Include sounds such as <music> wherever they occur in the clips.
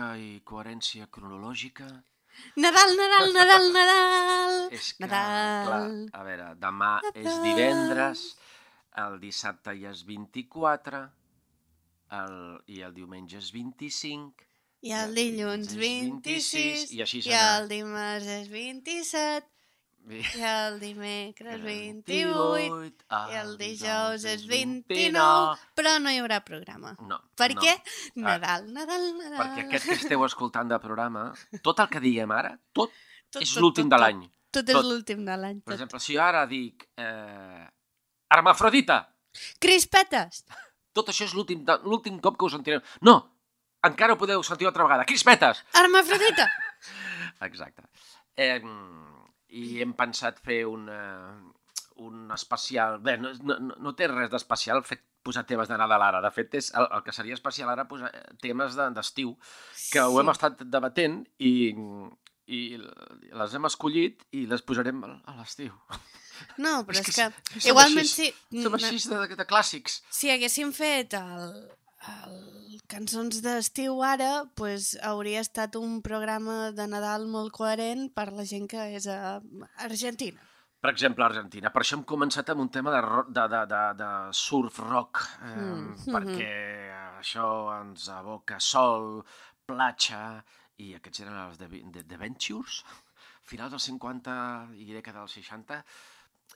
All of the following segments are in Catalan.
Música i coherència cronològica. Nadal, Nadal, Nadal, <laughs> Nadal. És que, Nadal. clar, a veure, demà és divendres, el dissabte ja és 24, el, i el diumenge és 25, I el dilluns és 26, i així i el dimarts és 27, i el dimecres <laughs> 28, 28, i el dijous és 29, però no hi haurà programa. No, Per no. què? Nadal, Nadal, Nadal. Perquè aquest que esteu escoltant de programa, tot el que diguem ara, tot, Tot, és l'últim de l'any. Tot és Tot. l'últim de l'any. Per exemple, si jo ara dic eh, Hermafrodita, Crispetes! tot això és l'últim cop que us sentireu. No, encara ho podeu sentir una altra vegada. Crispetes! Hermafrodita! <laughs> Exacte. Eh, I hem pensat fer una, un especial... Bé, no, no, no- té res d'especial fet posar temes de Nadal ara. De fet, és el, el que seria especial ara posar eh, temes de- d'estiu, que ho hem estat debatent i, i les hem escollit i les posarem a l'estiu. No, <laughs> però És és que que, som igualment així, si, Som així de, de clàssics. si haguéssim fet el, el cançons d'estiu ara pues, hauria estat un programa de Nadal molt coherent per la gent que és a Argentina. Per exemple, Argentina. Per això hem començat amb un tema de, de, de, de, de surf rock, eh, Mm. perquè això ens aboca sol, platja, i aquests eren els de, de, de Ventures, finals dels 50 i dècada dels 60,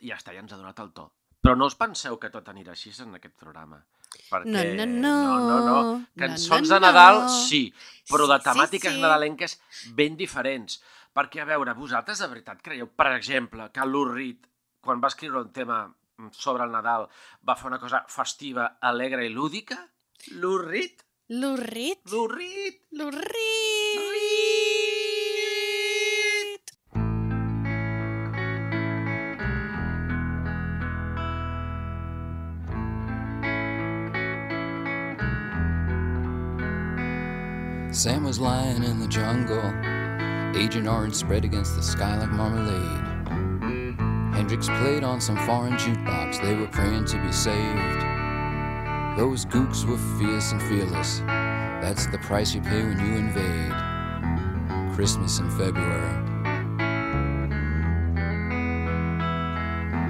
i ja està, ja ens ha donat el to. Però no us penseu que tot anirà així en aquest programa. Perquè... No, no, no. no, no, no. No, Cançons no, de Nadal, no. sí, però de Sí, sí, temàtiques sí. nadalenques ben diferents. Perquè, a veure, vosaltres de veritat creieu, per exemple, que Reed, quan va escriure un tema sobre el Nadal, va fer una cosa festiva, alegre i lúdica? L'Urrit? Lou Reed? L'Urrit! Sam was lying in the jungle, Agent Orange spread against the sky like marmalade. Hendrix played on some foreign jukebox, they were praying to be saved. Those gooks were fierce and fearless, that's the price you pay when you invade. Christmas in February.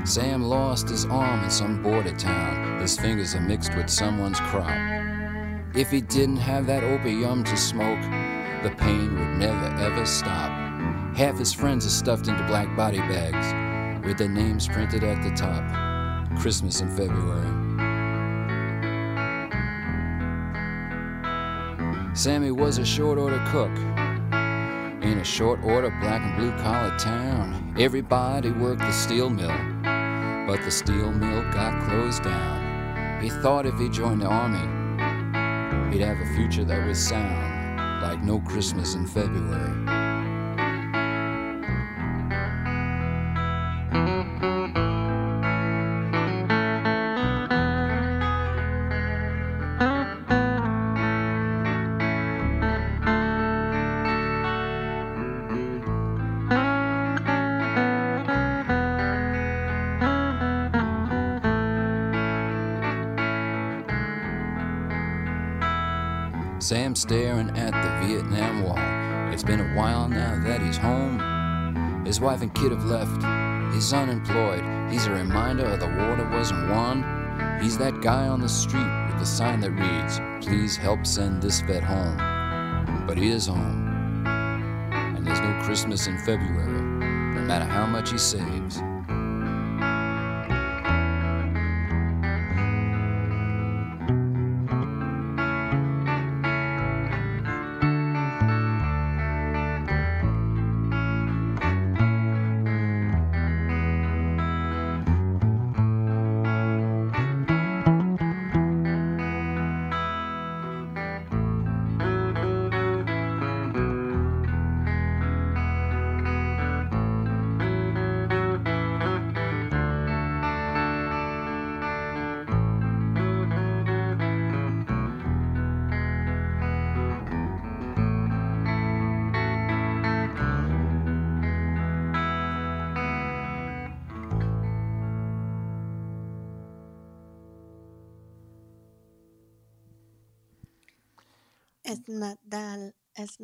Sam lost his arm in some border town, his fingers are mixed with someone's crop. If he didn't have that opium to smoke, the pain would never ever stop. Half his friends are stuffed into black body bags with their names printed at the top. Christmas in February. Sammy was a short order cook in a short order black and blue collar town. Everybody worked the steel mill, but the steel mill got closed down. He thought if he joined the army, he'd have a future that was sound, like no Christmas in February. Been a while now that he's home. His wife and kid have left. He's unemployed. He's a reminder of the war that wasn't won. He's that guy on the street with the sign that reads, Please help send this vet home. But he is home. And there's no Christmas in February, no matter how much he saves.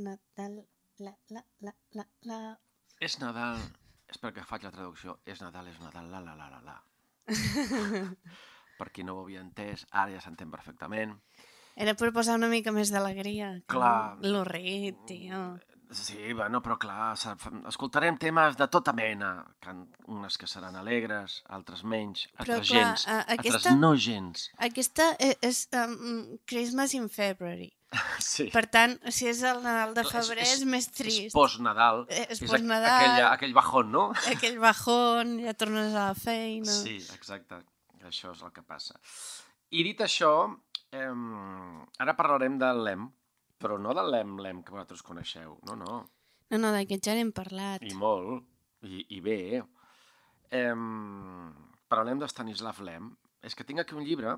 Nadal, la, la, la, la, la... És Nadal... Espera que faig la traducció. És Nadal, és Nadal, la, la, la, la, la. <laughs> per qui no ho havia entès, ara ja s'entén perfectament. Era per posar una mica més d'alegria. que Clar. L'Urrit, tio. Sí, bueno, però clar, escoltarem temes de tota mena, can- unes que seran alegres, altres menys, Però, altres clar, gens, eh, altres aquesta- no gens. Aquesta e- és um, Christmas in February. <laughs> Sí. Per tant, si és el Nadal de És- febrer és, és- més És trist. post-Nadal. Eh, és post-Nadal. Aquell, aquell bajón, no? <laughs> Aquell bajón, ja tornes a la feina. Sí, exacte. Això és el que passa. I dit això, eh, ara parlarem del lem, però no del lem-lem que vosaltres coneixeu. No, no. No, no, d'aquest ja n'hem parlat. I molt. I, i bé. Eh, parlem de Stanislav Lem. És que tinc aquí un llibre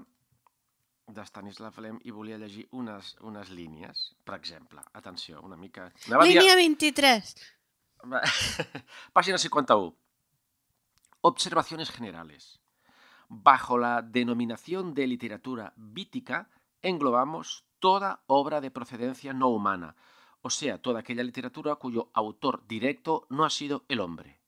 de Stanislav Lem i volia llegir unes, unes línies, per exemple. Atenció, una mica... Anava a Línia 23. Página 51. Observaciones generales. Bajo la denominación de literatura vítica, englobamos toda obra de procedencia no humana, o sea, toda aquella literatura cuyo autor directo no ha sido el hombre.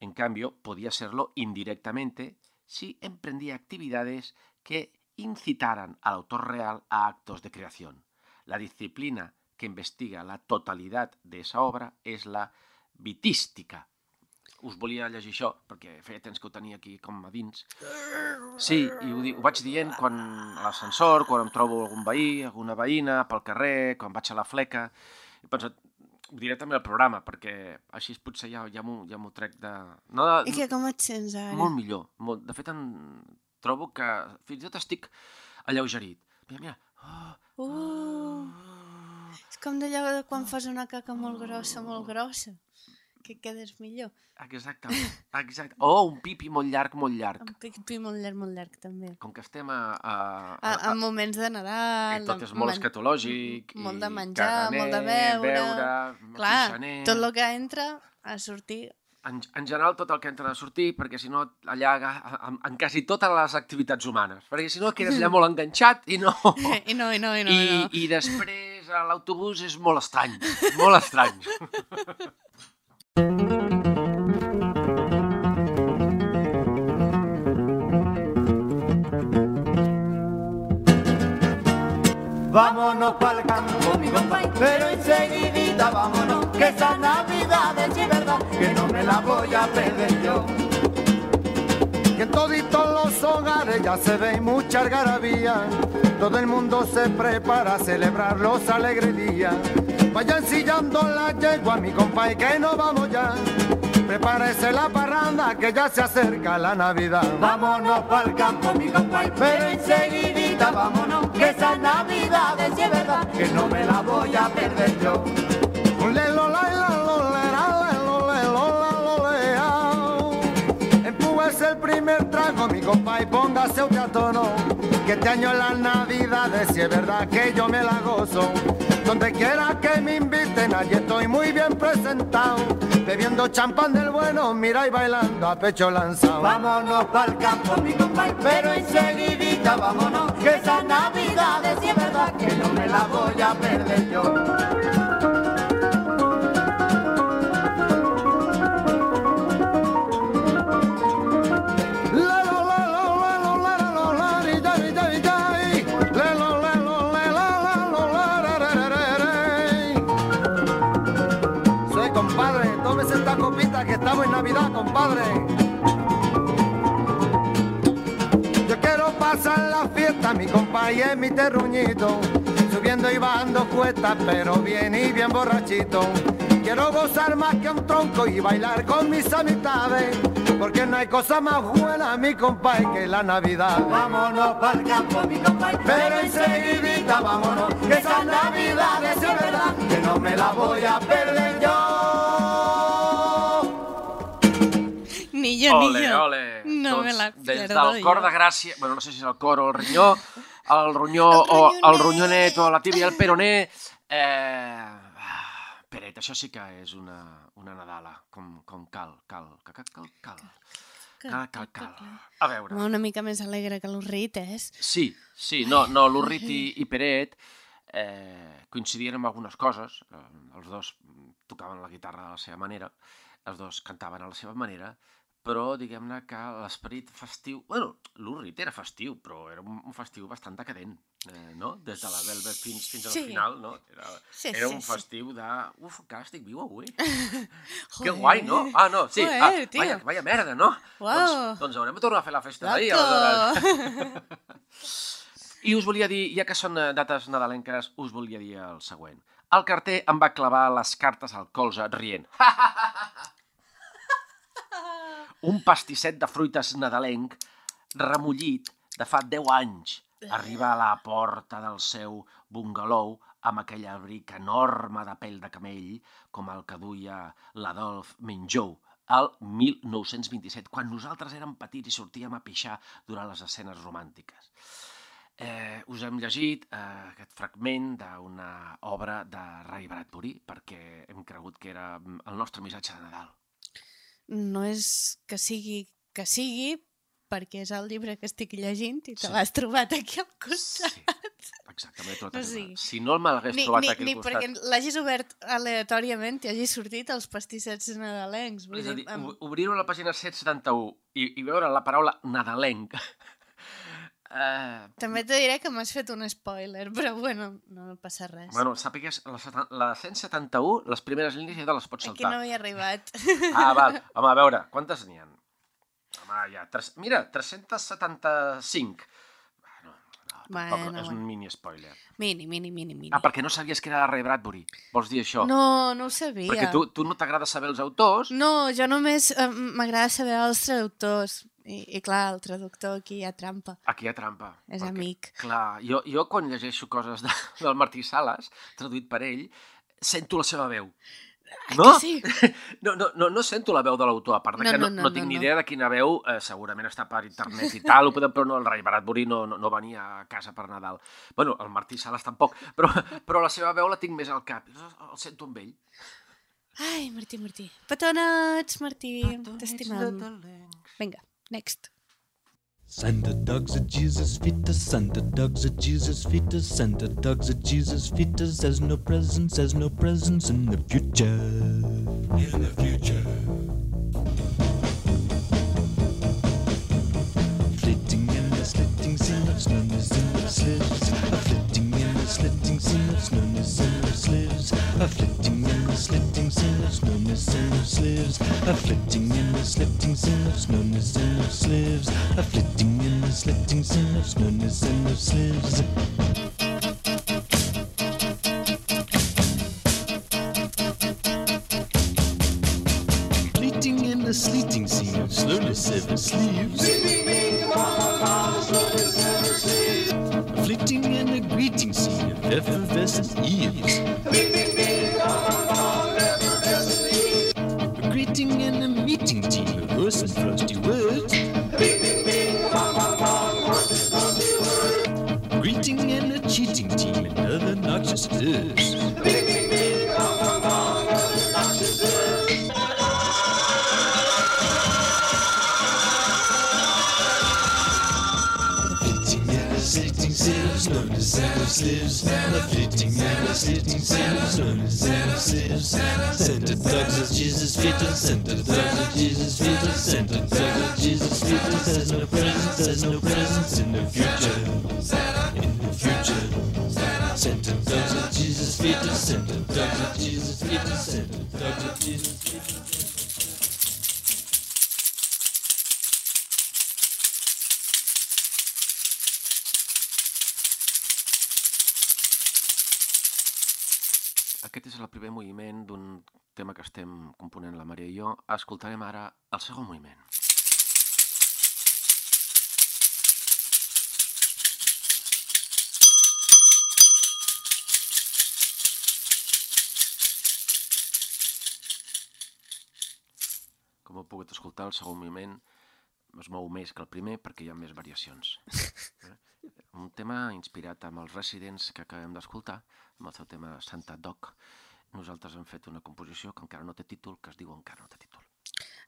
En cambio, podía serlo indirectamente si emprendía actividades que incitaran al autor real a actos de creación. La disciplina que investiga la totalitat de esa obra és la vitística. Us volia llegir això, perquè feia temps que ho tenia aquí com a dins. Sí, i ho, ho vaig dient quan a l'ascensor, quan em trobo algun veí, alguna veïna, pel carrer, quan vaig a la fleca... He pensat, ho diré també al programa, perquè així potser ja, ja m'ho ja trec de... No de, I que com et sents ara? molt millor. Molt. De fet, em trobo que fins i tot estic alleugerit. Mira, mira. Oh, Uh, és com d'allò de quan fas una caca molt grossa, molt grossa, que quedes millor. exactament. Exacte. <laughs> Oh, un pipi molt llarg, molt llarg. Amb pipi molt llarg, molt llarg, també. Com que estem a... a, A, en moments de Nadal... i tot és molt escatològic. Molt de menjar, caganer, molt de beure. beure Clar, pixaner. tot el que entra a sortir... En, en general, tot el que entra a sortir, perquè si no, allà, en, en quasi totes les activitats humanes. Perquè si no, quedes allà molt enganxat i no... <laughs> I no, i no, i no, I, i no. I després a l'autobús és molt estrany, molt estrany. <laughs> a perder yo. Que en toditos los hogares ya se ve mucha algarabía. Todo el mundo se prepara a celebrar los alegres días. Vayan sillando la yegua, mi compay, que no vamos ya. Prepárese la parranda, que ya se acerca la Navidad. Vámonos para el campo, mi compay, pero enseguidita vámonos, que esa Navidad es verdad, que no me la voy a perder yo. Compa, y póngase usted a tono. Que este año las navidades, si es verdad que yo me la gozo. Donde quiera que me inviten, allí estoy muy bien presentado. Bebiendo champán del bueno, mira y bailando a pecho lanzado. Vámonos para el campo, mi compay, pero enseguidita vámonos, que esa Navidad es sí verdad, que no me la voy a perder yo. Mi compa, y en mi terruñito. Subiendo y bajando cuestas, pero bien y bien borrachito. Quiero gozar más que un tronco y bailar con mis amistades. Porque no hay cosa más buena, mi compa, que la Navidad. Vámonos para el campo, mi compay, pero enseguidita vámonos, que esa Navidad es verdad, que no me la voy a perder yo. millor, ole, millor. Ole. No doncs, me la pierdo Des del cor de gràcia, bueno, no sé si és el cor o el rinyó, el ronyó el o el ronyonet o la tibia, el peroné... Eh... Peret, això sí que és una, una Nadala, com, com cal, cal, cal, cal, cal. cal. Cal, cal, cal. A veure. Una mica més alegre que l'Urrit, eh? Sí, sí, no, no l'Urrit i, i Peret eh, coincidien amb algunes coses. Eh, els dos tocaven la guitarra de la seva manera, els dos cantaven a la seva manera, però diguem-ne que l'esperit festiu... bueno, l'Urrit era festiu, però era un, festiu bastant decadent, eh, no? Des de la Velvet fins, fins al Sí. final, no? Era, Sí, era sí, un sí. festiu de... Uf, encara estic viu avui. <laughs> Que guai, no? Ah, no, sí. Joder, ah, vaya, vaya merda, no? Uau. Doncs, doncs haurem de tornar a fer la festa d'ahir! <laughs> I us volia dir, ja que són eh, dates nadalenques, us volia dir el següent. El carter em va clavar les cartes al colze rient. <laughs> Un pastisset de fruites nadalenc remollit de fa 10 anys arriba a la porta del seu bungalou amb aquell abric enorme de pell de camell com el que duia l'Adolf Menjou al 1927, quan nosaltres érem petits i sortíem a pixar durant les escenes romàntiques. Eh, us hem llegit eh, aquest fragment d'una obra de Ray Bradbury perquè hem cregut que era mm, el nostre missatge de Nadal. No és que sigui que sigui, perquè és el llibre que estic llegint i te Sí. l'has trobat aquí al costat. Sí, Exacte, m'he trobat No Si no me'l Ni, trobat ni, a aquell ni costat... perquè l'hagis obert aleatòriament i hagis sortit els pastissets nadalencs. Vull És a dir, dir, amb... ob- obrir-ho a la pàgina 171 i, i veure la paraula nadalenc. Uh, També te diré que m'has fet un spoiler, però bueno, no passa res. bueno, sàpigues, la, la 171, les primeres línies ja te les pots Aquí saltar. no havia arribat. Ah, val. Home, a veure, quantes n'hi ha? Home, ja, tres... mira, 375. Bueno, no, Bueno, tampoc és bueno. un mini spoiler. Mini, mini, mini, mini. Ah, perquè no sabies que era la Ray Bradbury. Vols dir això? No, no ho sabia. Perquè tu, tu no t'agrada saber els autors, No, jo només eh, m'agrada saber els traductors. I, I clar, el traductor aquí hi ha trampa. aquí hi ha trampa. És perquè, amic. Clar, jo, jo quan llegeixo coses de, <laughs> del Martí Sales, traduït per ell, sento la seva veu. No? sí? <laughs> No, no, no, no sento la veu de l'autor, a part de No, que no, no, no, tinc no, ni no. idea de quina veu, eh, segurament està per internet i tal, podem, però no, el Ray Bradbury no, no, no venia a casa per Nadal. bueno, el Martí Sales tampoc, però, però la seva veu la tinc més al cap, el, el sento amb ell. Ai, Martí, Martí. Petonets, Martí. T'estimam. Vinga, next. Santa dogs at Jesus' feet, Santa dogs at Jesus' feet, Santa dogs at Jesus' feet. There's no presents, there's no presents in the future. In the future. Flitting in the slitting sin of snows in the slivs slitting sinners, known as sinners lives. Afflicting in the slitting sinners, known as sinners lives. Afflicting in the slitting sinners, known as sinners lives. Afflicting in the slitting sinners, known as sinners lives. Sleeting in the sleeting sinners, known as sinners lives. Sleeping, being, Effervescent Eves. Greeting and a meeting team, a person first. Santa, Santa thugs of Jesus victims, Santa thugs of Jesus victims, Santa thugs of Jesus victims. There's no presence, there's no presence in the future. És el primer moviment d'un tema que estem component la Maria i jo. Escoltarem ara el segon moviment. Com heu pogut escoltar, el segon moviment es mou més que el primer perquè hi ha més variacions. Eh? Un tema inspirat amb els residents que acabem d'escoltar, amb el seu tema Santa Doc. Nosaltres hem fet una composició que encara no té títol, que es diu Encara no té títol.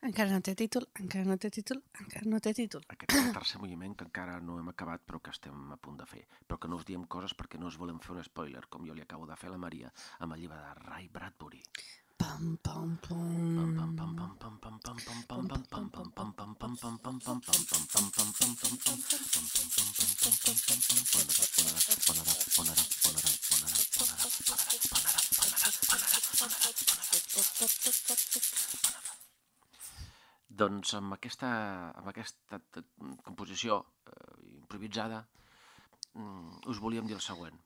Encara no té títol, encara no té títol, encara no té títol. Aquest és el tercer moviment que encara no hem acabat però que estem a punt de fer. Però que no us diem coses perquè no us volem fer un spoiler, com jo li acabo de fer a la Maria amb el llibre de Ray Bradbury. Pam, pam, pam. Doncs amb aquesta, amb aquesta composició eh, improvisada mm, us volíem dir el següent.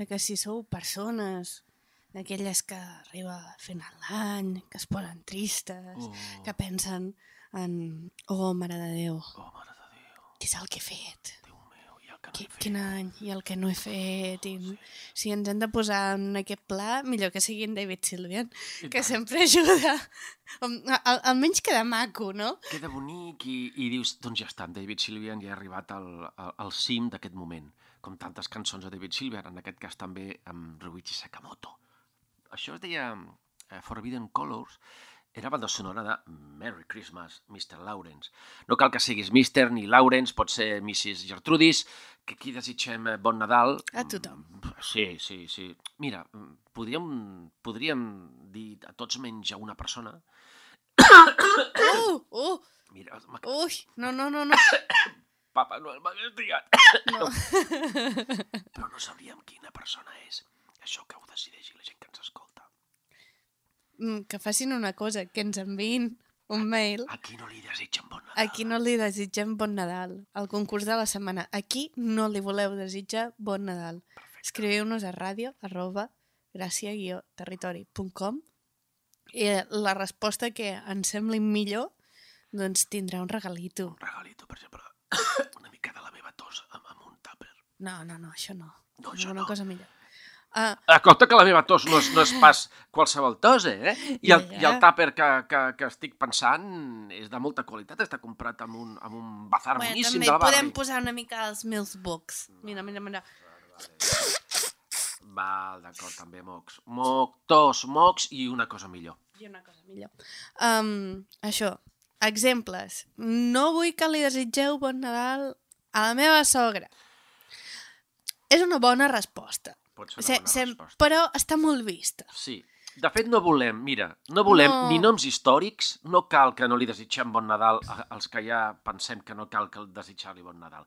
De que si sou persones d'aquelles que arriba a final d'any, que es posen tristes, Oh. que pensen en oh, mare de Déu, Oh, mare de Déu, què és el que he fet? Déu meu, i el que no Qui, he fet. quin any i el que no he fet i si ens hem de posar en aquest pla millor que sigui en David Sylvian I que tant. sempre ajuda Al- al- almenys queda maco, no? Queda bonic i, i dius, doncs ja està, en David Sylvian ja ha arribat al, al, al cim d'aquest moment, com tantes cançons de David Sylvian, en aquest cas també amb Ryuichi Sakamoto. Això es deia eh, Forbidden Colors, era banda sonora de Merry Christmas, Mr. Lawrence. No cal que siguis Mr. ni Lawrence, pot ser Mrs. Gertrudis, que aquí desitgem eh, bon Nadal. A tothom. Sí, sí, sí. Mira, podríem, podríem dir a tots menys a una persona. Uh, <coughs> uh, Mira, ui, no, no, no, no. <coughs> Papa Noel m'hagués <coughs> triat. no. <laughs> Però no sabríem quina persona és. Això que ho decideixi la gent que ens escolta. mm, que facin una cosa, que ens enviïn un mail A qui no li desitgen bon Nadal? a qui no li desitgem bon Nadal. El concurs de la setmana. A qui no li voleu desitjar bon Nadal. Escriviu-nos a ràdio arroba gràcia-territori.com i eh, la resposta que ens sembli millor doncs tindrà un regalito. Un regalito, per exemple, <coughs> una mica de la meva tos amb, amb un tàper. No, no, no, això no. No, això una no. cosa millor. Uh, compte que la meva tos no és, no és pas qualsevol tos, eh? <laughs> I el, ja. i el tàper que, que, que estic pensant és de molta qualitat, està comprat amb un, amb un bazar bueno, boníssim de la barri. podem posar una mica els meus books. Mira, mira, mira. Val, d'acord, també mocs. Moc, tos, mocs i una cosa millor. I una cosa millor. Um, això, exemples. No vull que li desitgeu bon Nadal a la meva sogra. És una bona resposta. Pot ser una bona se, resposta. però està molt vista. Sí. De fet, no volem, mira, no volem No. ni noms històrics, no cal que no li desitgem bon Nadal als que ja pensem que no cal que desitjar-li bon Nadal.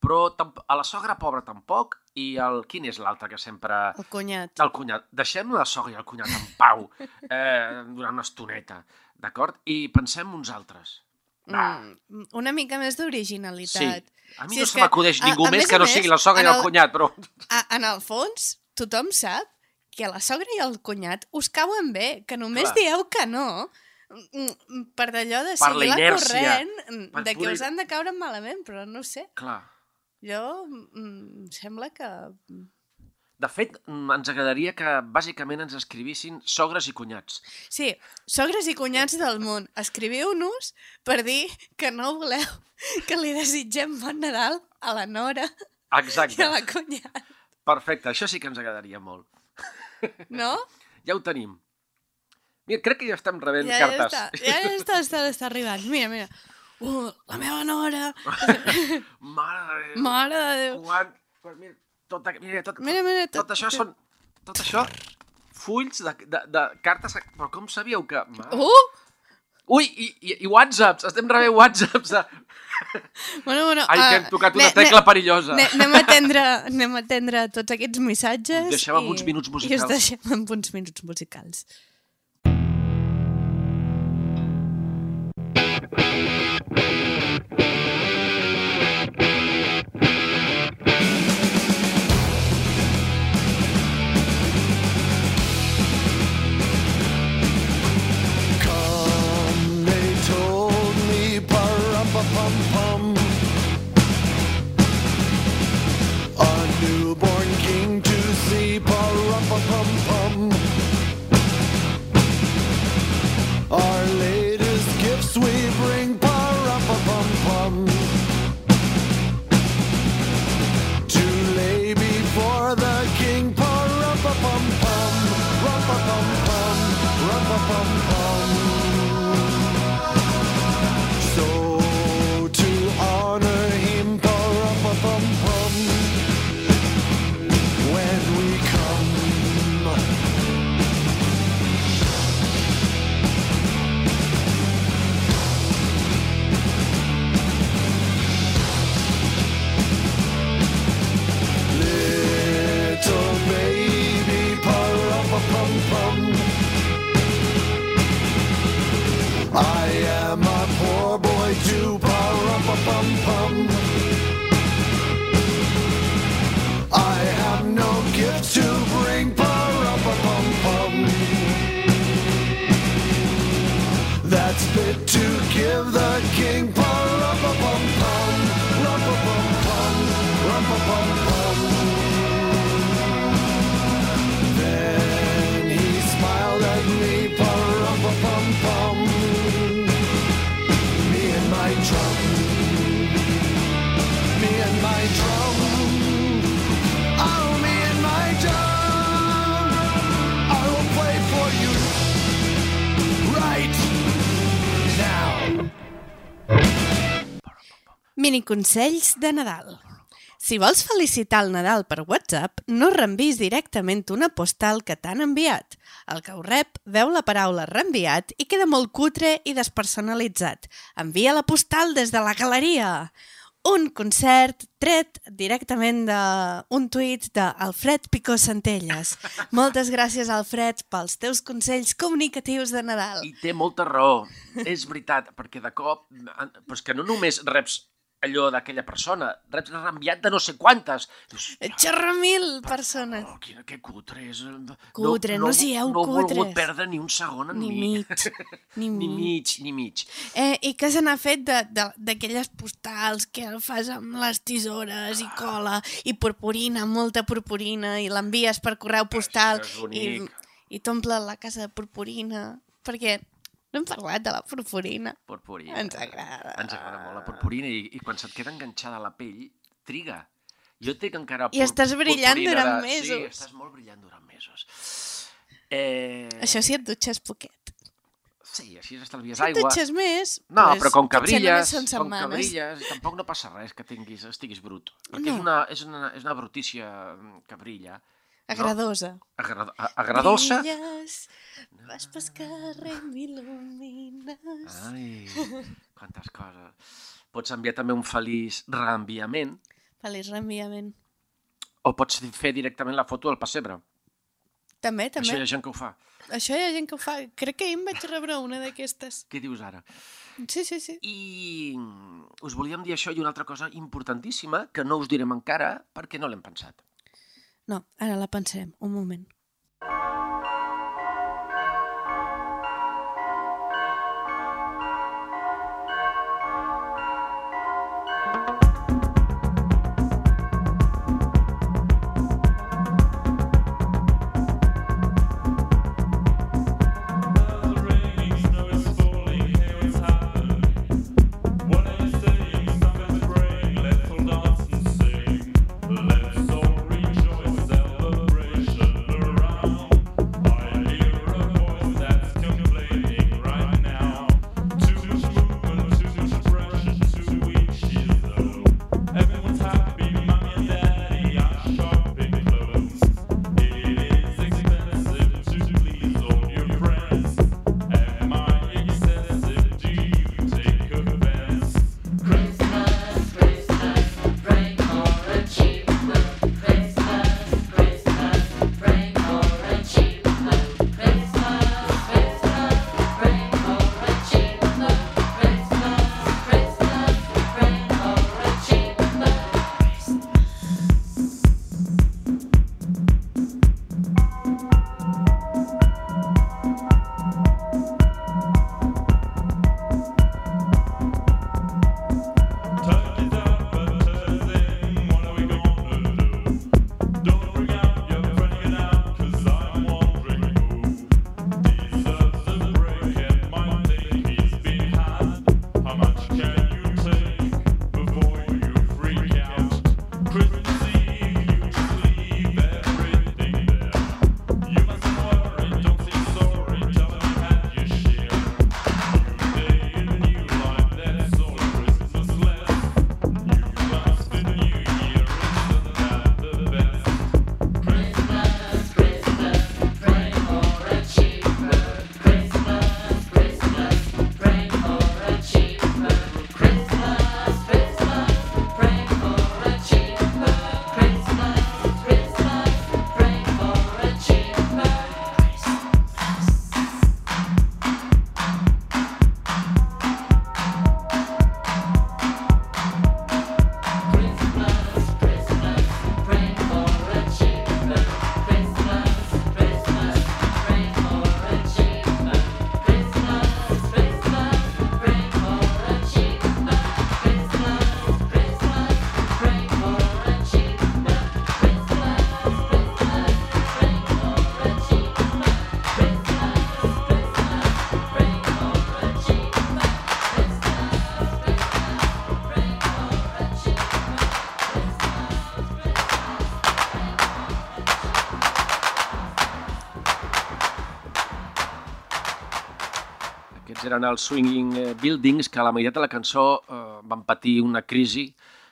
Però a la sogra pobra tampoc, i el, quin és l'altre que sempre... El cunyat. El cunyat. Deixem la sogra i el cunyat en pau <laughs> eh, durant una estoneta, d'acord? I pensem uns altres. Mm, una mica més Sí. d'originalitat. A mi Si no se m'acudeix a- ningú a més més que a no més, sigui la sogra i en el el- cunyat, però... A, en el fons, tothom sap que la sogra i el cunyat us cauen bé, que només Clar. dieu que no mm, per d'allò de la seguir la, inèrcia, corrent, mm, per de que pura- us han de caure malament, però no sé. Clar. Jo, mm, em sembla que... De fet, ens agradaria que bàsicament ens escrivissin sogres i cunyats. Sí, sogres i cunyats del món, escriviu-nos per dir que no voleu que li desitgem bon Nadal a la nora i Exacte. a la cunyat, Perfecte, això sí que ens agradaria molt. no? Ja ho tenim. Mira, crec que ja estem rebent Ja, ja cartes. està, ja està, està, està arribant. Mira, mira. Uh, la meva nora, <laughs> Mare de Déu. mare de Déu. Quan... Pues mira, tot, mira, tot, Mira, mira, tot, tot això són... Tot això, fulls de, de, de cartes... Però com sabíeu que... Mare... Uh! Ui, i, i, i whatsapps, estem rebent whatsapps. De... Bueno, bueno, Ai, que ah, hem tocat una tecla perillosa. ne- Anem a atendre, anem a atendre tots aquests missatges. Deixem amb i- uns minuts I musicals. us deixem amb uns minuts musicals. I Miniconsells de Nadal. Si vols felicitar el Nadal per WhatsApp, no reenvis directament una postal que t'han enviat. El que ho rep veu la paraula reenviat i queda molt cutre i despersonalitzat. Envia la postal des de la galeria. un concert tret directament d'un tuit d'Alfred Picó Centelles. <laughs> Moltes gràcies, Alfred, pels teus consells comunicatius de Nadal. I té molta raó, és veritat, perquè de cop... Però és que no només reps allò d'aquella persona, reps reenviat de no sé quantes. Dius, Xerramil persones. oh, quina, que cutre és. Cutre, no sigueu no, no he volgut cutres. perdre ni un segon en Ni mi. mig, <laughs> ni ni mig. ni mig. Eh, I què se n'ha fet d'aquelles postals que el fas amb les tisores i cola i purpurina, molta purpurina, i l'envies per correu postal i, i t'omple la casa de purpurina? Perquè no hem parlat de la purpurina. Purpurina. Ens agrada. Ens agrada molt la purpurina i, i quan se't queda enganxada a la pell, triga. Jo tinc encara... I estàs brillant durant de... mesos. Sí, estàs molt brillant durant mesos. Eh... Això si et dutxes poquet. Sí, així estalvies Si aigua. dutxes més... No, pues, però com que brilles, com que setmanes. brilles, tampoc no passa res que tinguis, estiguis brut. Perquè No. és, una, és, una, és una brutícia que brilla. Agradosa. Agrado, a- agradosa. Brilles, vas pel carrer, m'il·lumines. Ai, quantes coses. Pots enviar també un feliç reenviament Feliç reenviament. o pots fer directament la foto al pessebre. També, Això també. hi ha gent que ho fa. Això hi ha gent que ho fa. Crec que ahir em vaig rebre una d'aquestes. Què dius ara? Sí, sí, sí. I us volíem dir això i una altra cosa importantíssima que no us direm encara perquè no l'hem pensat. No, ara la pensem. Un moment. Eren els Swinging eh, Buildings, que a la meitat de la cançó eh, van patir una crisi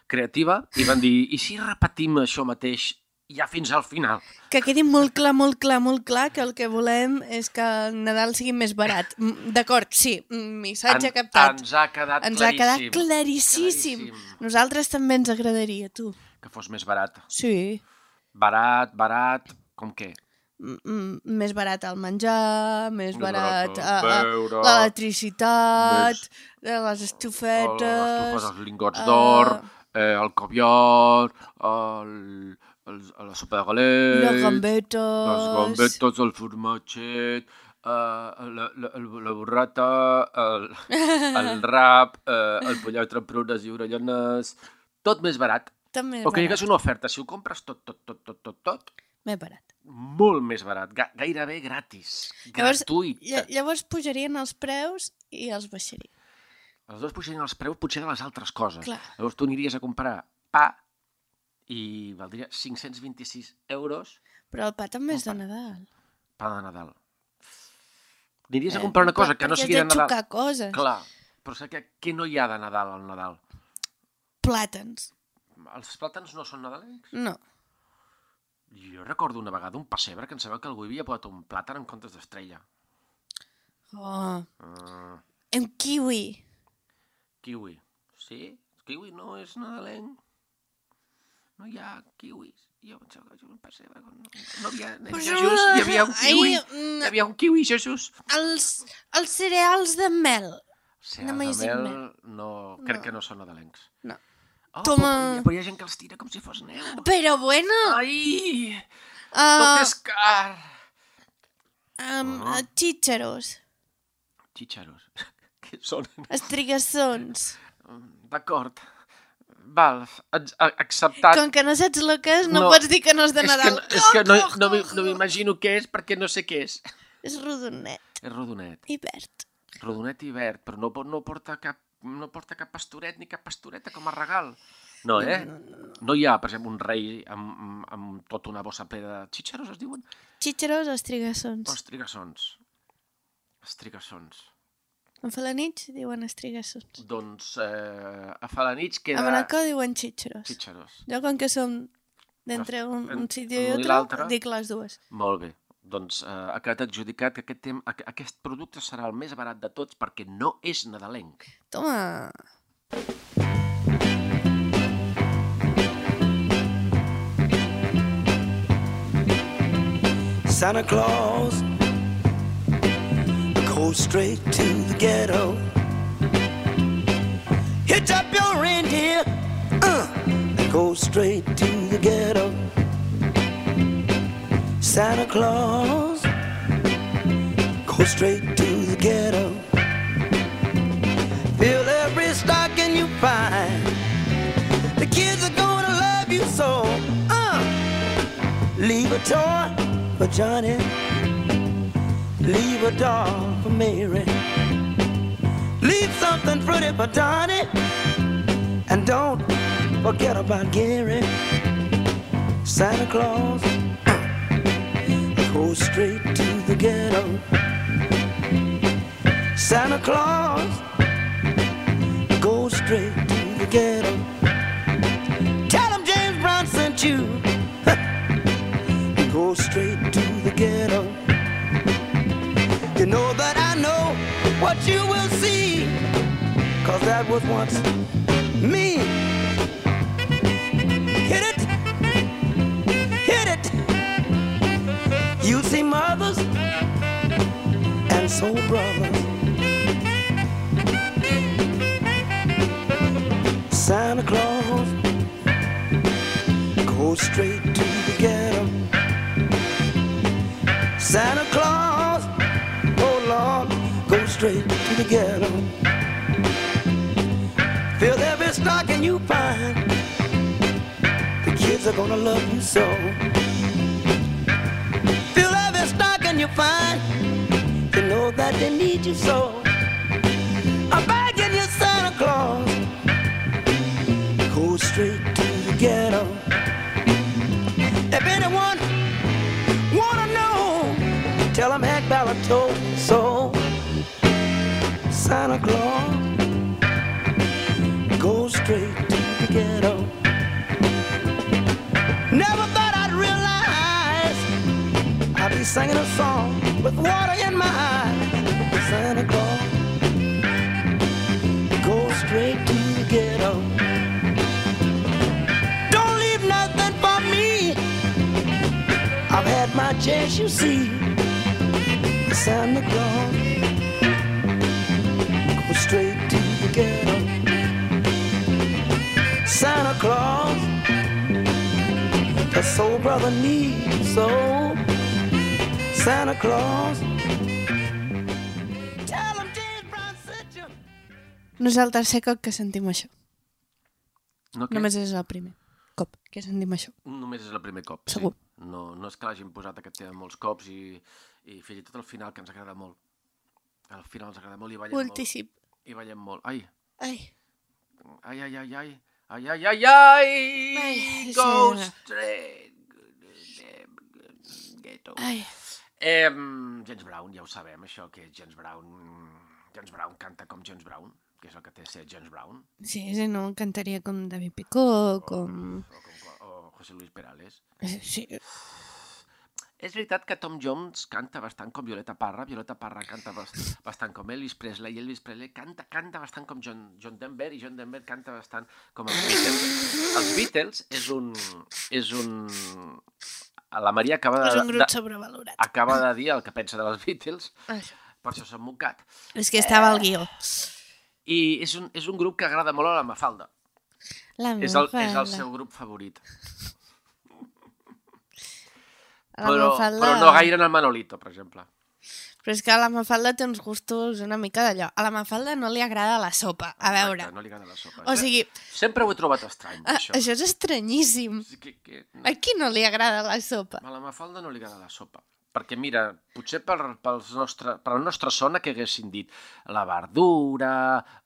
creativa i van dir, i si repetim això mateix ja fins al final. Que quedi molt clar, molt clar, molt clar que el que volem és que el Nadal sigui més barat. D'acord, sí, missatge En- captat. Ens ha quedat Ens ha quedat claríssim. claríssim. Nosaltres també ens agradaria, tu. Que fos més barat. Sí. Barat, barat, com què? Més barat el menjar, més Més barat barat eh, eh, l'electricitat, més- eh, les estufetes... les estufes, els lingots eh, d'or, eh, el covior, el, el, la sopa de galet... Les gambetes... Les gambetes, el formatget, eh, la, la, la burrata, el, <laughs> el rap, eh, el pollastre amb prunes i orellones... Tot més barat. També O que hi hagués una oferta. Si ho compres tot, tot, tot, tot, tot, tot, Més barat. Molt més barat. Ga gairebé gratis. Llavors, Gratuït. lla- Llavors pujarien els preus i els baixarien. Els dos pujarien els preus potser de les altres coses. Clar. Llavors tu aniries a comprar pa i valdria 526 euros Però el pa també és de Nadal. pa de Nadal. Aniries a Eh, comprar una cosa que no perquè has sigui de de Nadal. xocar coses. Clar, però saps què, què no hi ha de Nadal al Nadal? Plàtans. Els plàtans no són nadalencs? No. Jo recordo una vegada un pessebre que em sembla que algú hi havia posat un plàtan en comptes d'estrella. Oh. Uh, Un kiwi. kiwi. Sí? El kiwi no és nadalenc? No hi ha kiwis? Jo pensava que un pessebre. No, no havia... nen Però- Jesús, hi havia un kiwi. Ai, mm. Hi havia un kiwi, Jesús. Els, els cereals de mel. Sí, De mel. no, crec No. que no són nadalencs. No. Oh, Toma. Però, però hi ha gent que els tira com si fos neu. Però bueno... Ai! Uh, Tot és car! um, Ah. Xíxaros. Xíxaros. <laughs> Què són? Estrigassons. D'acord. Val, acceptat. Com que no saps el que és, no, No, pots dir que no és de és Nadal. que, no- és que no, no, m'i- no m'imagino què és perquè no sé què és. És rodonet És rodonet. i verd. Rodonet i verd, però no, no, porta cap, no porta cap pastoret ni cap pastoreta com a regal. No, eh? No hi ha, per exemple, un rei amb, amb, amb tota una bossa plena de xíxaros, es diuen? Xíxaros o estrigassons. O estrigassons. Estrigassons. En Falanits diuen estrigassons. Doncs eh, a Falanits queda... A Manacor diuen xíxaros. Xíxaros. Jo, com que som d'entre un, un sitio i l'altre. dic les dues. Molt bé. Doncs eh, ha quedat adjudicat que aquest, tem aqu- aquest producte serà el més barat de tots perquè no és nadalenc. Toma! Santa Claus goes straight to the ghetto. Hitch up your reindeer, uh, and go straight to Santa Claus Go straight to the ghetto. Fill every stocking you find. The kids are gonna love you so. Uh, leave a toy for Johnny. Leave a doll for Mary. Leave something pretty for Donnie. And don't forget about Gary. Santa Claus goes straight to the ghetto. Santa Claus go straight to the ghetto. Tell him James Brown sent you. <laughs> Go straight to the ghetto. You know that I know what you will see. Cause that was once me. Hit it, mothers and soul brothers. Santa Claus goes straight to the ghetto. Santa Claus, oh Lord, go straight to the ghetto. Fill every stocking you find. The kids are gonna love you so. Stocking you find. You know that they need you so. I'm begging you, Santa Claus, go straight to the ghetto. If anyone wanna know, tell him Hank Ballard told so. Santa Claus, go straight to the ghetto. Never singing a song with water in my eye. Santa Claus, go straight to the ghetto. Don't leave nothing for me. I've had my chance, you see. Santa Claus, go straight to the ghetto. Santa Claus, the soul brother needs so. Santa Claus. Tell him James Brown sent you. No és el tercer cop que sentim això. No, què? Només és el primer cop que sentim això. Només és el primer cop, Segur. sí. No, no és que l'hagin posat aquest tema molts cops i, i fins i tot al final, que ens agrada molt. Al final ens agrada molt i ballem Moltíssim. molt. I ballem molt. Ai, Ai, ai, ai, ai, ai. Ai, ai, ai, ai, Ai, straight. Ghetto. ai. Eh, James Brown, ja ho sabem, això, que James Brown... James Brown canta com James Brown, que és el que té ser James Brown, Sí, si no, cantaria com David Picó, com... o, com, o José Luis Perales. Eh, Sí, És veritat que Tom Jones canta bastant com Violeta Parra, Violeta Parra canta bas- bastant com Elvis Presley, i Elvis Presley canta, canta bastant com John, John Denver, i John Denver canta bastant com els Beatles. Els Beatles és un... És un... La Maria acaba de, és un grup de, sobrevalorat. acaba de dir el que pensa dels Beatles, Això. per això s'ha mocat. És que estava al guió. I és un, és un grup que agrada molt a la Mafalda. La És el, és el seu grup favorit. La Però, Mafalda- però no gaire en el Manolito, per exemple. Però és que a la Mafalda té uns gustos una mica d'allò. A la Mafalda no li agrada la sopa. A veure, Exacte, no li agrada la sopa. o sigui, Sempre ho he trobat estrany, a, això. això és estranyíssim. Que, que, A qui no li agrada la sopa? A la Mafalda no li agrada la sopa. Perquè, mira, potser per, pels nostre, per la nostra zona que haguessin dit la verdura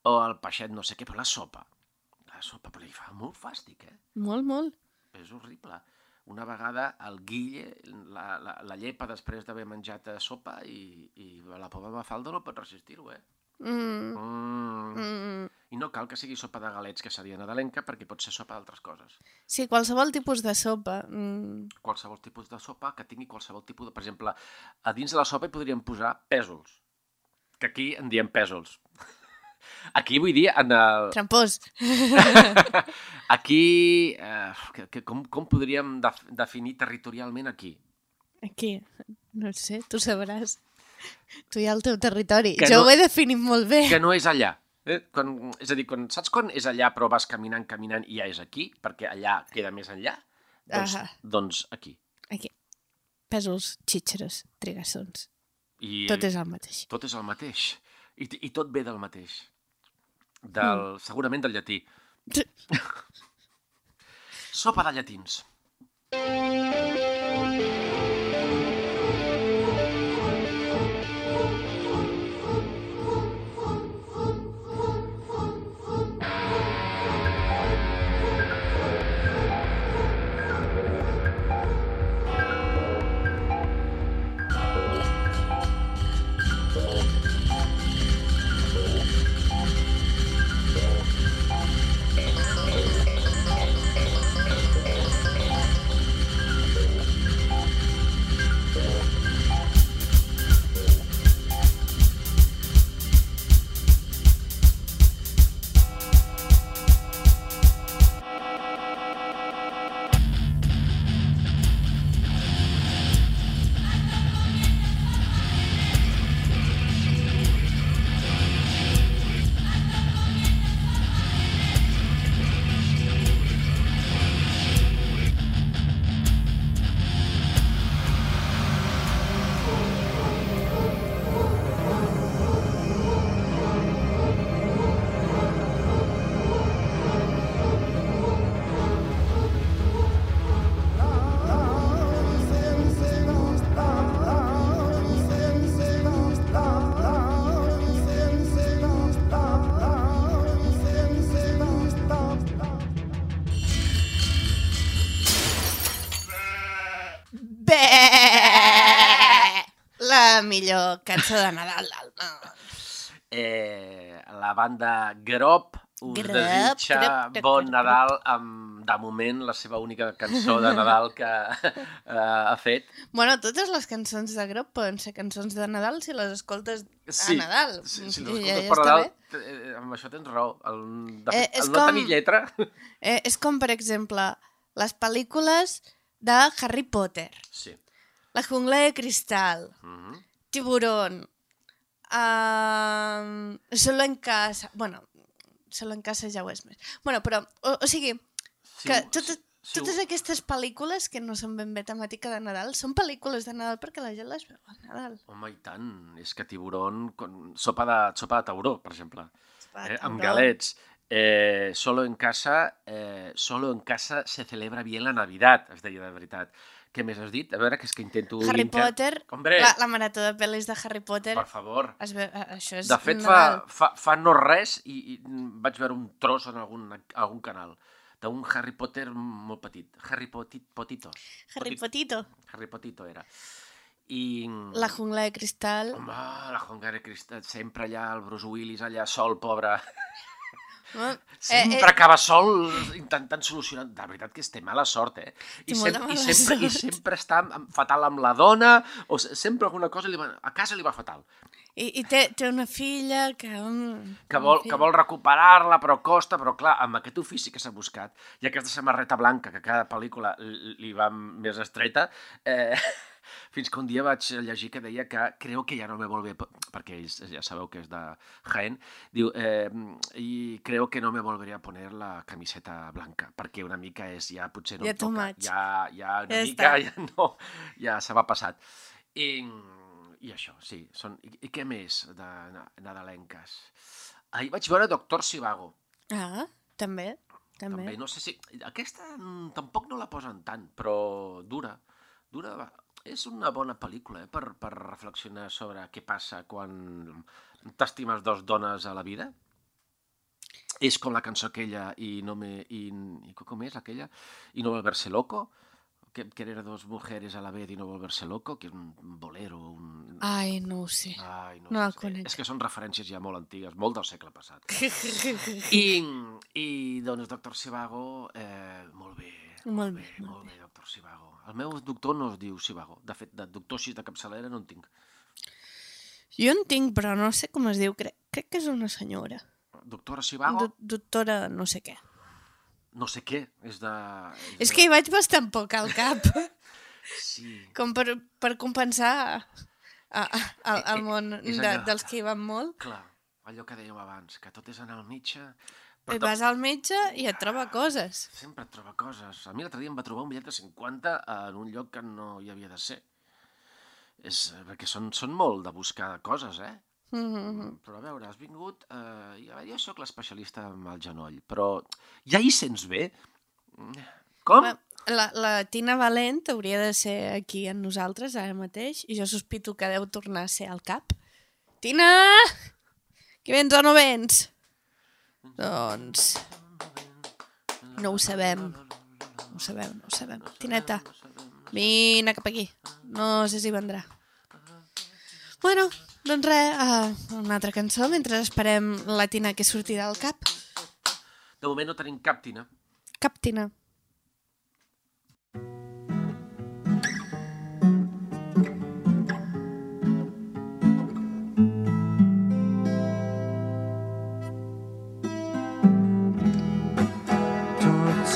o el peixet no sé què, però la sopa. La sopa, però li fa molt fàstic, eh? Molt, molt. És horrible. Una vegada el Guille la, la, la llepa després d'haver menjat eh, sopa i, i la pobra Mafalda no pot resistir-ho, eh? Mm, Mm. mm. I no cal que sigui sopa de galets, que seria nadalenca, perquè pot ser sopa d'altres coses. Sí, qualsevol tipus de sopa. Mm. Qualsevol tipus de sopa que tingui qualsevol tipus de... Per exemple, a dins de la sopa hi podríem posar pèsols, que aquí en diem pèsols. Aquí vull dir, en el... Trampós. <laughs> Aquí, eh, que, que com, com podríem def definir territorialment aquí? Aquí, no ho sé, tu sabràs. Tu i el teu territori. Que jo no- ho he definit molt bé. Que no és allà. Eh? Quan, és a dir, quan, saps quan és allà però vas caminant, caminant i ja és aquí? Perquè allà queda més enllà? Doncs, Ahà. doncs aquí. Aquí. Pèsols, xitxeres, trigassons. I, Tot és el mateix. Tot és el mateix. I, I tot ve del mateix. Del, Segurament del llatí. <laughs> Sopa de llatins. Bé! Cançó de Nadal. Eh, la banda Grop us Grep, desitja grep, grep, bon Nadal amb, de moment, la seva única cançó de Nadal que eh, ha fet. Bueno, totes les cançons de grup poden ser cançons de Nadal si les escoltes Sí, a Nadal. Sí, si I no ja, escoltes ja per Nadal, bé. eh, amb això tens raó. El, de Eh, és el no com- tenir lletra... Eh, és com, per exemple, les pel·lícules de Harry Potter. Sí. La jungla de cristal. Mhm. Tiburón. Uh, solo en casa. Bueno, solo en casa ja ho és més. Bueno, però, o, o sigui, Si que totes, si ho- totes aquestes pel·lícules que no són ben bé temàtica de Nadal són pel·lícules de Nadal perquè la gent les veu a Nadal. Home, i tant. És que tiburon... Con... Sopa, de, sopa de tauró, per exemple. Sopa Eh, amb galets. Eh, solo en casa eh, solo en casa se celebra bien la Navidad, es deia de veritat. Què més has dit? A veure, que és que intento... Harry inter- Potter, Hombre, la, la marató de pel·lis de Harry Potter, per favor. es veu, eh, això és De fet, fa, fa, fa no res i, i vaig veure un tros en algun, algun canal d'un Harry Potter molt petit. Harry Potit, Potito. Harry Potit- Potito. Harry Potito era. I... La jungla de cristal. Home, la Jungla de Cristal, sempre allà, el Bruce Willis allà sol, pobre. Eh, Sempre eh, acaba sol intentant solucionar. De veritat que es té mala sort, eh? I, molta i, sempre, I sort. sempre està fatal amb la dona, o se- sempre alguna cosa li va, a casa li va fatal. I, i té, té una filla que... mm, Que vol, que vol recuperar-la, però costa, però clar, amb aquest ofici que s'ha buscat, i aquesta samarreta blanca, que cada pel·lícula li va més estreta, eh, fins que un dia vaig llegir que deia que creu que ja no me volve, perquè ells ja sabeu que és de Jaén, diu, eh, i creo que no me volveré a poner la camiseta blanca, perquè una mica és ja potser no Ja toca, much. ja, ja una Ja mica, està. <laughs> ja no, ja se m'ha passat. I, I això, sí. Són... I, I què més de na- nadalenques? Ahir vaig veure Doctor Sivago. Ah, també. També. També, no sé si... Aquesta mm, tampoc no la posen tant, però dura. Dura... És una bona pel·lícula, eh, per, per reflexionar sobre què passa quan t'estimes dos dones a la vida. És com la cançó aquella i no me... I, i com és aquella? I no volverse loco? Que, que era dos mujeres a la vez i no volverse loco, que és un bolero, un... Ai, no ho sé. Ai, no, No la sé, conec. És que són referències ja molt antigues, molt del segle passat. <laughs> I, i doncs, doctor Sivago, eh, molt bé. Molt bé, bé, molt bé, doctor Sivago. El meu doctor no es diu Sivago. De fet, de doctor així de capçalera no en tinc. Jo en tinc, però no sé com es diu. Crec, crec que és una senyora. Doctora Sivago, Do doctora no sé què. no sé què, és de... És de- que hi vaig bastant poc al cap. <laughs> Sí, Com per, per compensar a, a, al, al món És de, dels que hi van molt. clar, allò que dèiem abans, que tot és anar al metge... I vas al metge i et troba coses. Sempre et troba coses. A mi l'altre dia em va trobar un bitllet de 50 en un lloc que no hi havia de ser. És, perquè són, són molt de buscar coses, eh? Mm -hmm. Però a veure, has vingut... Eh, i a veure, jo sóc l'especialista amb el genoll, però ja hi sents bé? Com? La, la Tina Valent hauria de ser aquí amb nosaltres ara mateix i jo sospito que deu tornar a ser al cap. Tina! Que vens o no vens? Doncs... No ho sabem. No ho sabem, no ho sabem. Tineta, vine cap aquí. No sé si vendrà. Bueno, doncs res, uh, una altra cançó mentre esperem la Tina que surti del cap. De moment no tenim cap, Tina. Cap Tina. Don't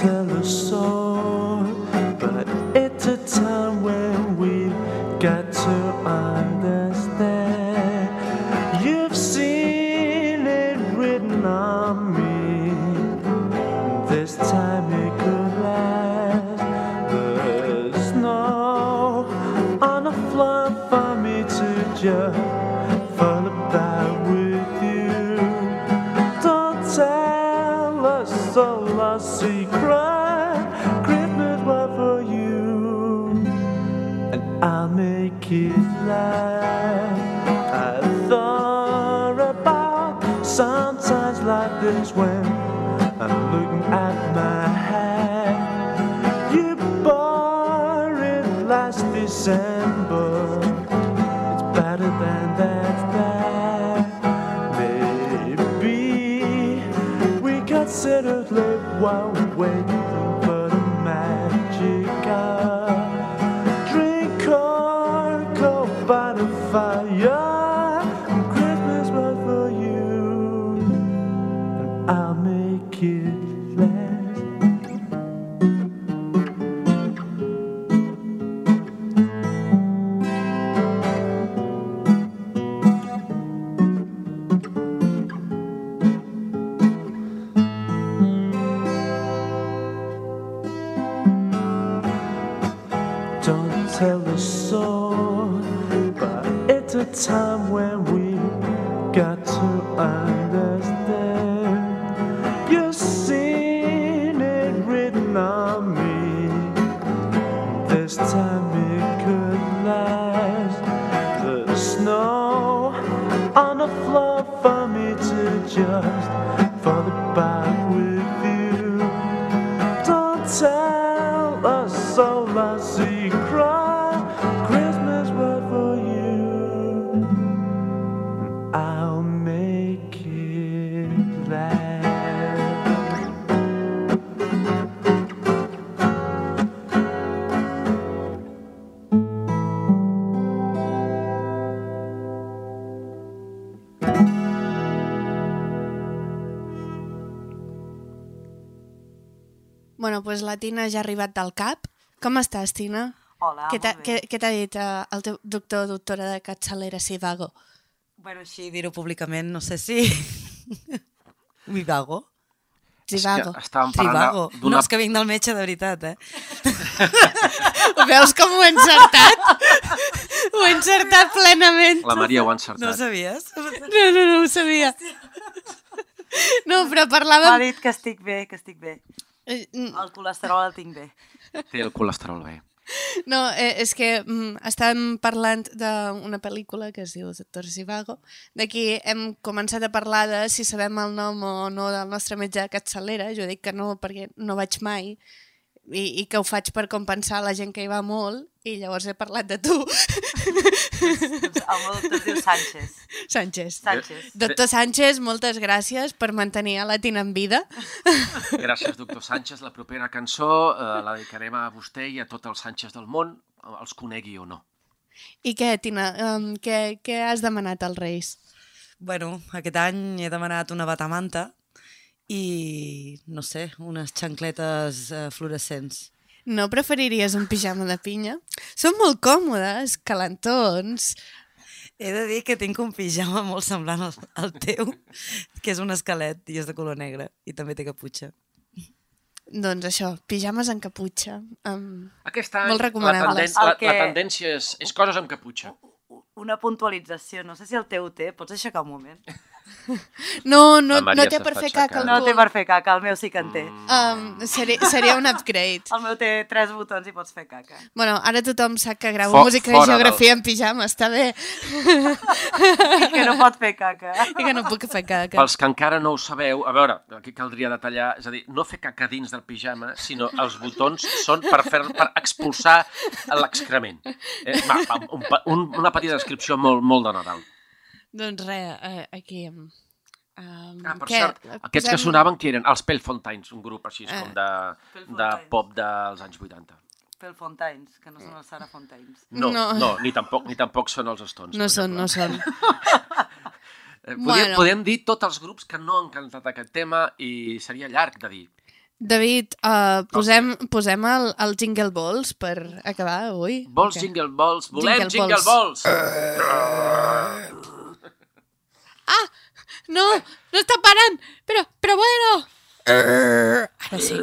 tell a but it's a time when we got to understand. You've seen it written on me. This time la Tina ja ha arribat del CAP. Com estàs, Tina? Hola, Què molt bé. què, t'ha dit eh, el teu doctor o doctora de capçalera Sivago? Bueno, així dir-ho públicament, no sé si... <laughs> Vivago? Zivago. És que estàvem parlant Trivago. d'una- No, és que vinc del metge de veritat, eh? Ho veus com ho he encertat? ho he encertat plenament. La Maria ho ha encertat. No ho sabies? No, no, no ho sabia. No, però M'ha parlàvem... dit que estic bé, que estic bé. Eh, mm. El colesterol el tinc bé. Té el colesterol bé. No, eh, és que mm, estàvem parlant d'una pel·lícula que es diu Doctor Zivago. D'aquí hem començat a parlar de si sabem el nom o no del nostre metge de capçalera. Jo dic que no, perquè no vaig mai. I, i que ho faig per compensar la gent que hi va molt i llavors he parlat de tu. Doncs el meu doctor es diu Sánchez. Sánchez. Sánchez. Doctor Sánchez, moltes gràcies per mantenir a la Tina en vida. Gràcies, doctor Sánchez. La propera cançó eh, la dedicarem a vostè i a tots els Sánchez del món, els conegui o no. I què, Tina, um, què, què has demanat als Reis? Bueno, aquest any he demanat una batamanta i, no sé, unes xancletes eh, fluorescents. No preferiries un pijama de pinya? Són molt còmodes, calentons. He de dir que tinc un pijama molt semblant al, al teu, que és un esquelet i és de color negre i també té caputxa. Doncs això, pijames en caputxa. Um, Aquest any molt la, recomanables. tenden la, que- la tendència és, és coses amb caputxa. Una puntualització, no sé si el teu té, pots aixecar un moment? <laughs> No, no, no té per fer caca No té per fer caca, el meu sí que en té. Um, seria, seria un upgrade. <laughs> El meu té tres botons i pots fer caca. Bueno, ara tothom sap que gravo Fo- música i geografia en pijama, està bé. <laughs> I que no pot fer caca. I que no puc fer caca. Pels que encara no ho sabeu, a veure, aquí caldria detallar, és a dir, no fer caca dins del pijama, sinó els botons són per, fer, per expulsar l'excrement. Eh, va, va, un, un, una petita descripció molt, molt de Nadal. Doncs res, eh, aquí... Um, Ah, per què? cert, aquests que sonaven que eren els Pellfontaines, un grup així Eh. com de, de pop dels anys 80. Pel Fontaines, que no són els Sara Fontaines. No, No. no, ni, tampoc, ni tampoc són els Stones. No són, exemple. no són. <laughs> Eh, podem, Bueno. podem dir tots els grups que no han cantat aquest tema i seria llarg de dir. David, uh, posem, posem el, el Jingle Balls per acabar avui. Vols Ok. Jingle Balls? Volem Jingle Jingle, Balls. Balls! Ah, no, no està parant, però, però bueno. Ara sí.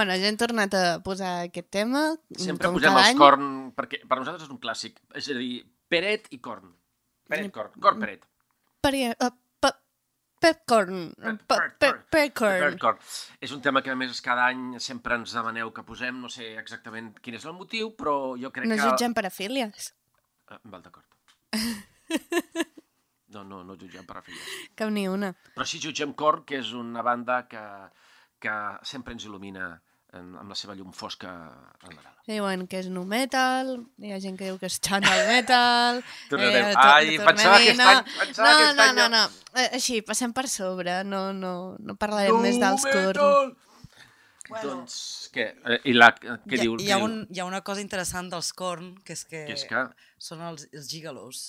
Bueno, ja hem tornat a posar aquest tema. Sempre posem els any. corn, perquè per nosaltres és un clàssic. És a dir, Peret i corn. Peret, corn. Corn, Peret. Uh, Pepcorn. Pepcorn. Peret, corn. És un tema que a més cada any sempre ens demaneu que posem, no sé exactament quin és el motiu, però jo crec No que... jutgem parafílies. Ah, val, d'acord. <laughs> No, no, no jutgem parafílies. Cap ni una. Però sí jutgem Korn, que és una banda que, que sempre ens il·lumina en, amb la seva llum fosca Nadal. Diuen que és nu metal, hi ha gent que diu que és channel metal... <laughs> Tornarem. to- Ai, pensava que aquest no, any- pensava no, que aquest no, any no, ja- no, Eh, Així, passem per sobre, no, no, no parlarem Nu més dels metal! corn. Bueno. Doncs, què? Eh, I la, què hi, ha, diu? hi, ha un, hi ha una cosa interessant dels corn, que és que, Que és que? són els, els gigalos.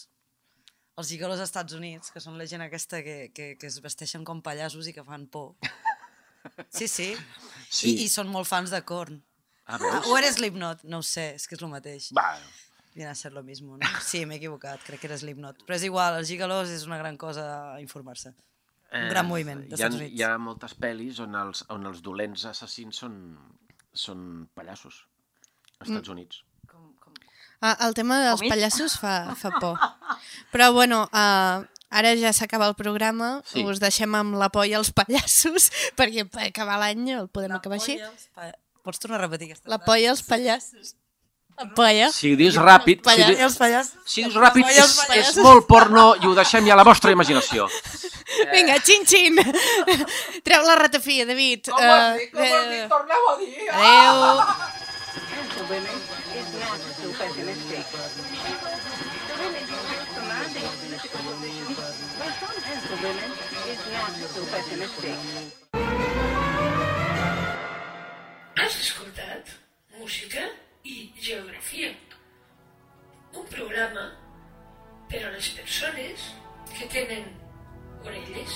Els gigalos als Estats Units, que són la gent aquesta que, que, que es vesteixen com pallassos i que fan por. <laughs> Sí, sí. Sí. I, I són molt fans de corn. Ah, veus? o eres Slipknot? No ho sé, és que és el mateix. Va, Viene a ser lo mismo, no? Sí, m'he equivocat, crec que era Slipknot. Però és igual, els gigalos és una gran cosa a informar-se. Un gran moviment hi ha, Units. hi ha moltes pel·lis on els, on els dolents assassins són, són pallassos. Als Mm. Estats Units. Ah, el tema dels Com pallassos fa, fa por. Però bueno, uh, ara ja s'acaba el programa, Sí. us deixem amb la por i els pallassos, <laughs> perquè per acabar l'any el podem acabar així. Pots tornar a repetir aquesta La por i els pallassos. La polla. Si ho dius ràpid, si, i els pallassos. si ho dius ràpid La polla és, és molt porno i ho deixem ja a la vostra imaginació. <laughs> Vinga, xin-xin! <laughs> Treu la ratafia, David. Com ho has Eh, dit? Com ho has dit? eh, Torneu a dir! Adéu! women women is not a pessimistic. Has escoltat música i geografia. Un programa per a les persones que tenen orelles.